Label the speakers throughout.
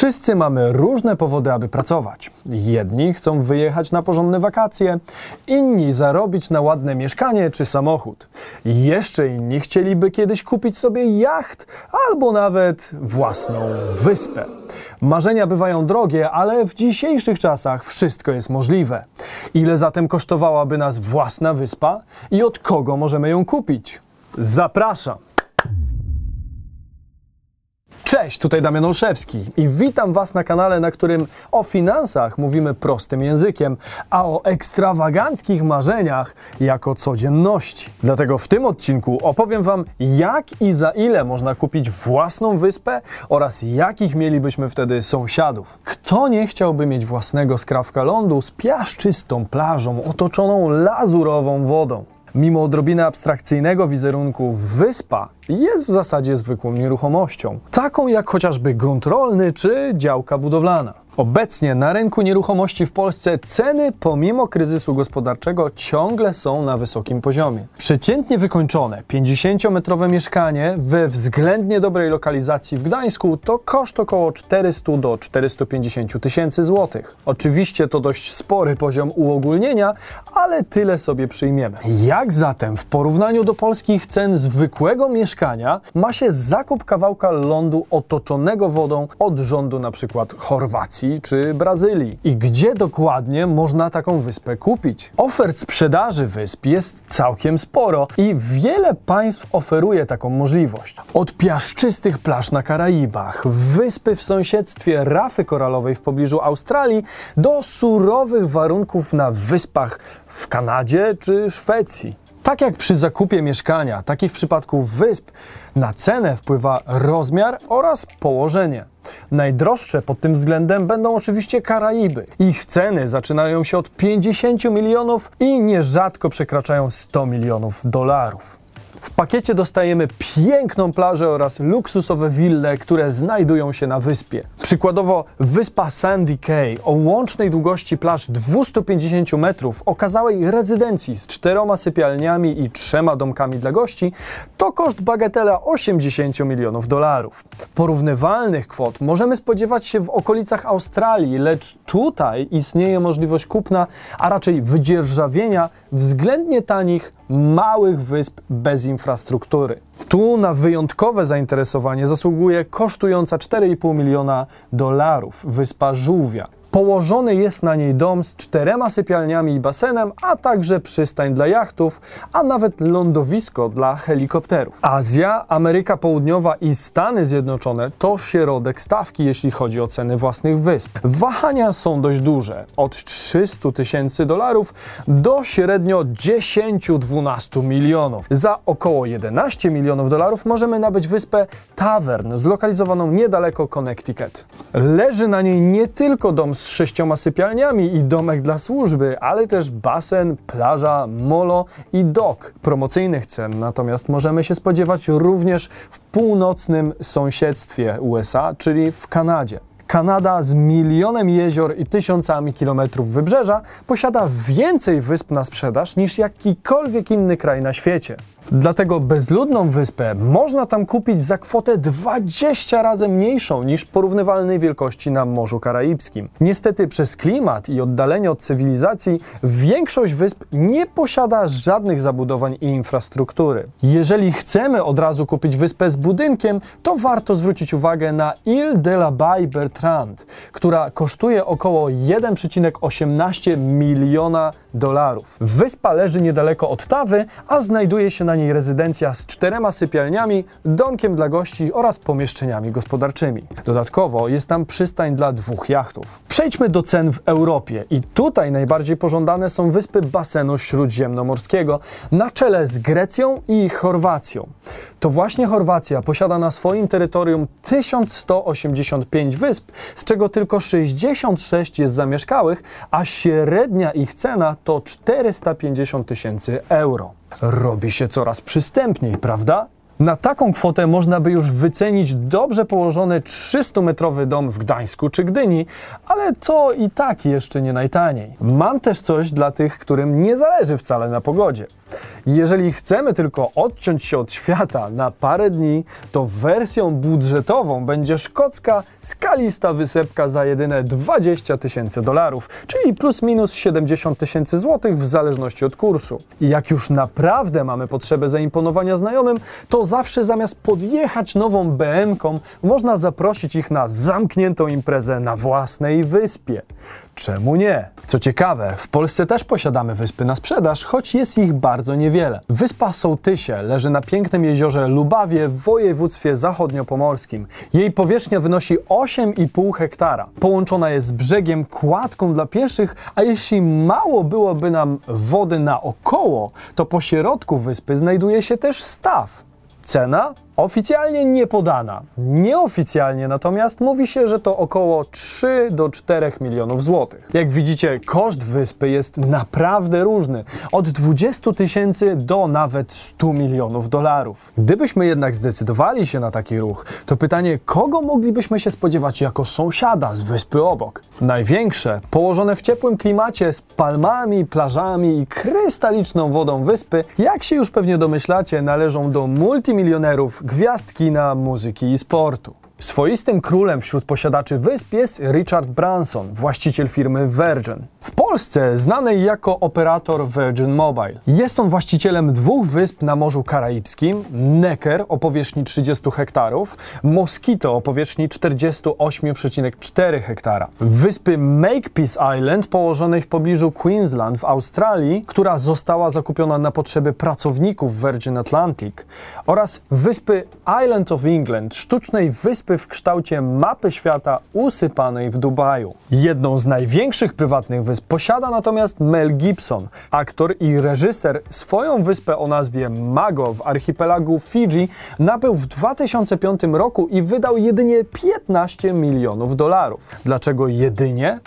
Speaker 1: Wszyscy mamy różne powody, aby pracować. Jedni chcą wyjechać na porządne wakacje, inni zarobić na ładne mieszkanie czy samochód. Jeszcze inni chcieliby kiedyś kupić sobie jacht albo nawet własną wyspę. Marzenia bywają drogie, ale w dzisiejszych czasach wszystko jest możliwe. Ile zatem kosztowałaby nas własna wyspa i od kogo możemy ją kupić? Zapraszam! Cześć, tutaj Damian Olszewski i witam Was na kanale, na którym o finansach mówimy prostym językiem, a o ekstrawaganckich marzeniach jako codzienności. Dlatego w tym odcinku opowiem Wam, jak i za ile można kupić własną wyspę oraz jakich mielibyśmy wtedy sąsiadów. Kto nie chciałby mieć własnego skrawka lądu z piaszczystą plażą otoczoną lazurową wodą? Mimo odrobiny abstrakcyjnego wizerunku, wyspa jest w zasadzie zwykłą nieruchomością, taką jak chociażby grunt rolny czy działka budowlana. Obecnie na rynku nieruchomości w Polsce ceny pomimo kryzysu gospodarczego ciągle są na wysokim poziomie. Przeciętnie wykończone 50-metrowe mieszkanie we względnie dobrej lokalizacji w Gdańsku to koszt około 400 do 450 tysięcy złotych. Oczywiście to dość spory poziom uogólnienia, ale tyle sobie przyjmiemy. Jak zatem w porównaniu do polskich cen zwykłego mieszkania ma się zakup kawałka lądu otoczonego wodą od rządu na przykład Czy Brazylii. I gdzie dokładnie można taką wyspę kupić? Ofert sprzedaży wysp jest całkiem sporo i wiele państw oferuje taką możliwość. Od piaszczystych plaż na Karaibach, wyspy w sąsiedztwie rafy koralowej w pobliżu Australii, do surowych warunków na wyspach w Kanadzie czy Szwecji. Tak jak przy zakupie mieszkania, tak i w przypadku wysp, na cenę wpływa rozmiar oraz położenie. Najdroższe pod tym względem będą oczywiście Karaiby. Ich ceny zaczynają się od 50 milionów i nierzadko przekraczają 100 milionów dolarów. W pakiecie dostajemy piękną plażę oraz luksusowe wille, które znajdują się na wyspie. Przykładowo wyspa Sandy Cay o łącznej długości plaż 250 metrów, okazałej rezydencji z czteroma sypialniami i trzema domkami dla gości, to koszt bagatela 80 milionów dolarów. Porównywalnych kwot możemy spodziewać się w okolicach Australii, lecz tutaj istnieje możliwość kupna, a raczej wydzierżawienia względnie tanich, małych wysp bez infrastruktury. Tu na wyjątkowe zainteresowanie zasługuje kosztująca 4,5 miliona dolarów wyspa Żółwia. Położony jest na niej dom z czterema sypialniami i basenem, a także przystań dla jachtów, a nawet lądowisko dla helikopterów. Azja, Ameryka Południowa i Stany Zjednoczone to środek stawki, jeśli chodzi o ceny własnych wysp. Wahania są dość duże, od 300 tysięcy dolarów do średnio 10-12 milionów. Za około 11 milionów dolarów możemy nabyć wyspę Tavern, zlokalizowaną niedaleko Connecticut. Leży na niej nie tylko dom z sześcioma sypialniami i domek dla służby, ale też basen, plaża, molo i dok. Promocyjnych cen natomiast możemy się spodziewać również w północnym sąsiedztwie USA, czyli w Kanadzie. Kanada z milionem jezior i tysiącami kilometrów wybrzeża posiada więcej wysp na sprzedaż niż jakikolwiek inny kraj na świecie. Dlatego bezludną wyspę można tam kupić za kwotę 20 razy mniejszą niż porównywalnej wielkości na Morzu Karaibskim. Niestety przez klimat i oddalenie od cywilizacji większość wysp nie posiada żadnych zabudowań i infrastruktury. Jeżeli chcemy od razu kupić wyspę z budynkiem, to warto zwrócić uwagę na Ile de la Baie Bertrand, która kosztuje około 1,18 miliona dolarów. Wyspa leży niedaleko Ottawy, a znajduje się na niej rezydencja z czterema sypialniami, domkiem dla gości oraz pomieszczeniami gospodarczymi. Dodatkowo jest tam przystań dla dwóch jachtów. Przejdźmy do cen w Europie i tutaj najbardziej pożądane są wyspy basenu śródziemnomorskiego na czele z Grecją i Chorwacją. To właśnie Chorwacja posiada na swoim terytorium 1185 wysp, z czego tylko 66 jest zamieszkałych, a średnia ich cena to 450 tysięcy euro. Robi się coraz przystępniej, prawda? Na taką kwotę można by już wycenić dobrze położony 300-metrowy dom w Gdańsku czy Gdyni, ale to i tak jeszcze nie najtaniej. Mam też coś dla tych, którym nie zależy wcale na pogodzie. Jeżeli chcemy tylko odciąć się od świata na parę dni, to wersją budżetową będzie szkocka skalista wysepka za jedyne 20 tysięcy dolarów, czyli plus minus 70 tysięcy złotych w zależności od kursu. I jak już naprawdę mamy potrzebę zaimponowania znajomym, to zawsze zamiast podjechać nową BM-ką, można zaprosić ich na zamkniętą imprezę na własnej wyspie. Czemu nie? Co ciekawe, w Polsce też posiadamy wyspy na sprzedaż, choć jest ich bardzo niewiele. Wyspa Sołtysie leży na pięknym jeziorze Lubawie w województwie zachodniopomorskim. Jej powierzchnia wynosi 8,5 hektara. Połączona jest z brzegiem kładką dla pieszych, a jeśli mało byłoby nam wody naokoło, to po środku wyspy znajduje się też staw. Cena oficjalnie nie podana. Nieoficjalnie natomiast mówi się, że to około 3 do 4 milionów złotych. Jak widzicie, koszt wyspy jest naprawdę różny. Od 20 tysięcy do nawet 100 milionów dolarów. Gdybyśmy jednak zdecydowali się na taki ruch, to pytanie, kogo moglibyśmy się spodziewać jako sąsiada z wyspy obok? Największe, położone w ciepłym klimacie z palmami, plażami i krystaliczną wodą wyspy, jak się już pewnie domyślacie, należą do multimilionerów gwiazd kina, muzyki i sportu. Swoistym królem wśród posiadaczy wysp jest Richard Branson, właściciel firmy Virgin. W Polsce znanej jako operator Virgin Mobile. Jest on właścicielem dwóch wysp na Morzu Karaibskim, Necker o powierzchni 30 hektarów, Mosquito o powierzchni 48,4 hektara. Wyspy Makepeace Island położonej w pobliżu Queensland w Australii, która została zakupiona na potrzeby pracowników Virgin Atlantic oraz wyspy Island of England, sztucznej wyspy w kształcie mapy świata usypanej w Dubaju. Jedną z największych prywatnych wysp posiada natomiast Mel Gibson, aktor i reżyser. Swoją wyspę o nazwie Mago w archipelagu Fidżi nabył w 2005 roku i wydał jedynie 15 milionów dolarów. Dlaczego jedynie?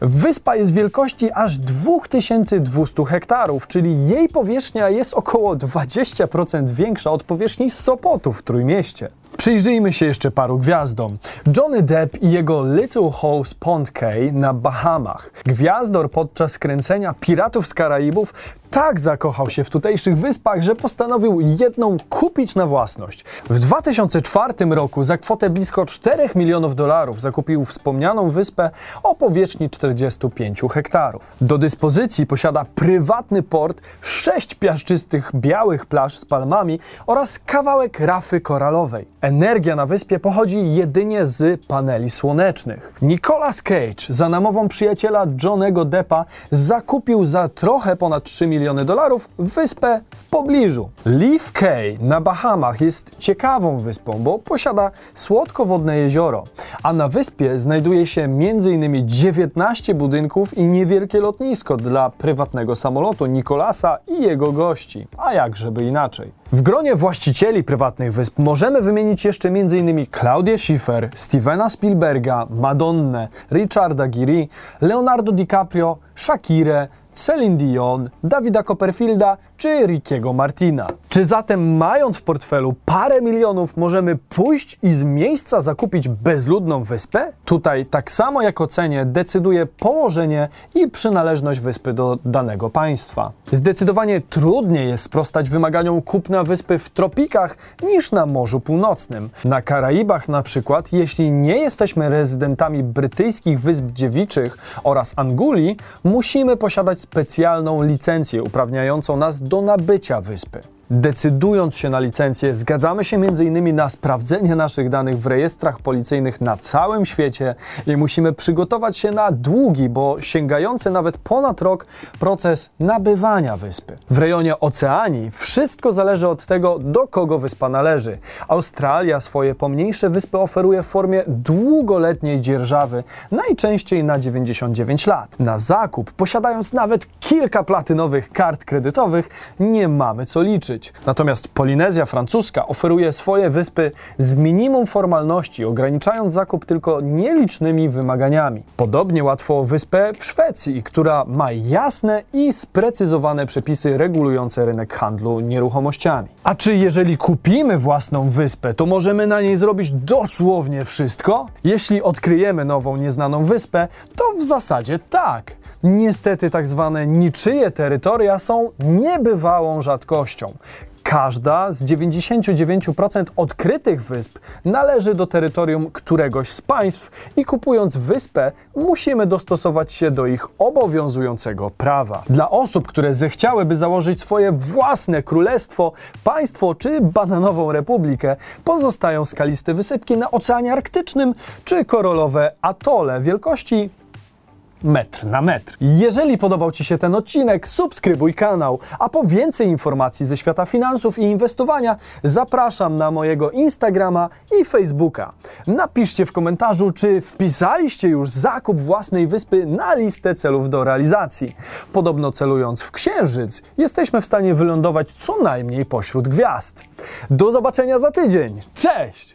Speaker 1: Wyspa jest wielkości aż 2200 hektarów, czyli jej powierzchnia jest około 20% większa od powierzchni Sopotu w Trójmieście. Przyjrzyjmy się jeszcze paru gwiazdom. Johnny Depp i jego Little House Pond Cay na Bahamach. Gwiazdor podczas kręcenia Piratów z Karaibów tak zakochał się w tutejszych wyspach, że postanowił jedną kupić na własność. W 2004 roku za kwotę blisko 4 milionów dolarów zakupił wspomnianą wyspę o powierzchni 45 hektarów. Do dyspozycji posiada prywatny port, sześć piaszczystych białych plaż z palmami oraz kawałek rafy koralowej. Energia na wyspie pochodzi jedynie z paneli słonecznych. Nicolas Cage za namową przyjaciela Johnego Deppa zakupił za trochę ponad 3 miliony dolarów wyspę w pobliżu. Leaf Cay na Bahamach jest ciekawą wyspą, bo posiada słodkowodne jezioro, a na wyspie znajduje się m.in. 19 budynków i niewielkie lotnisko dla prywatnego samolotu Nikolasa i jego gości. A jak żeby inaczej. W gronie właścicieli prywatnych wysp możemy wymienić jeszcze m.in. Claudię Schiffer, Stevena Spielberga, Madonnę, Richarda Giri, Leonardo DiCaprio, Shakirę, Celine Dion, Davida Copperfielda czy Rickiego Martina. Czy zatem mając w portfelu parę milionów możemy pójść i z miejsca zakupić bezludną wyspę? Tutaj tak samo jak o cenie decyduje położenie i przynależność wyspy do danego państwa. Zdecydowanie trudniej jest sprostać wymaganiom kupna wyspy w tropikach niż na Morzu Północnym. Na Karaibach na przykład, jeśli nie jesteśmy rezydentami brytyjskich wysp dziewiczych oraz Angulii, musimy posiadać specjalną licencję uprawniającą nas do nabycia wyspy. Decydując się na licencję, zgadzamy się m.in. na sprawdzenie naszych danych w rejestrach policyjnych na całym świecie i musimy przygotować się na długi, bo sięgający nawet ponad rok proces nabywania wyspy. W rejonie Oceanii wszystko zależy od tego, do kogo wyspa należy. Australia swoje pomniejsze wyspy oferuje w formie długoletniej dzierżawy, najczęściej na 99 lat. Na zakup, posiadając nawet kilka platynowych kart kredytowych, nie mamy co liczyć. Natomiast Polinezja Francuska oferuje swoje wyspy z minimum formalności, ograniczając zakup tylko nielicznymi wymaganiami. Podobnie łatwo wyspę w Szwecji, która ma jasne i sprecyzowane przepisy regulujące rynek handlu nieruchomościami. A czy jeżeli kupimy własną wyspę, to możemy na niej zrobić dosłownie wszystko? Jeśli odkryjemy nową, nieznaną wyspę, to w zasadzie tak. Niestety tak zwane niczyje terytoria są niebywałą rzadkością. Każda z 99% odkrytych wysp należy do terytorium któregoś z państw i kupując wyspę musimy dostosować się do ich obowiązującego prawa. Dla osób, które zechciałyby założyć swoje własne królestwo, państwo czy bananową republikę, pozostają skaliste wysypki na Oceanie Arktycznym czy koralowe atole wielkości metr na metr. Jeżeli podobał Ci się ten odcinek, subskrybuj kanał, a po więcej informacji ze świata finansów i inwestowania zapraszam na mojego Instagrama i Facebooka. Napiszcie w komentarzu, czy wpisaliście już zakup własnej wyspy na listę celów do realizacji. Podobno celując w Księżyc, jesteśmy w stanie wylądować co najmniej pośród gwiazd. Do zobaczenia za tydzień. Cześć!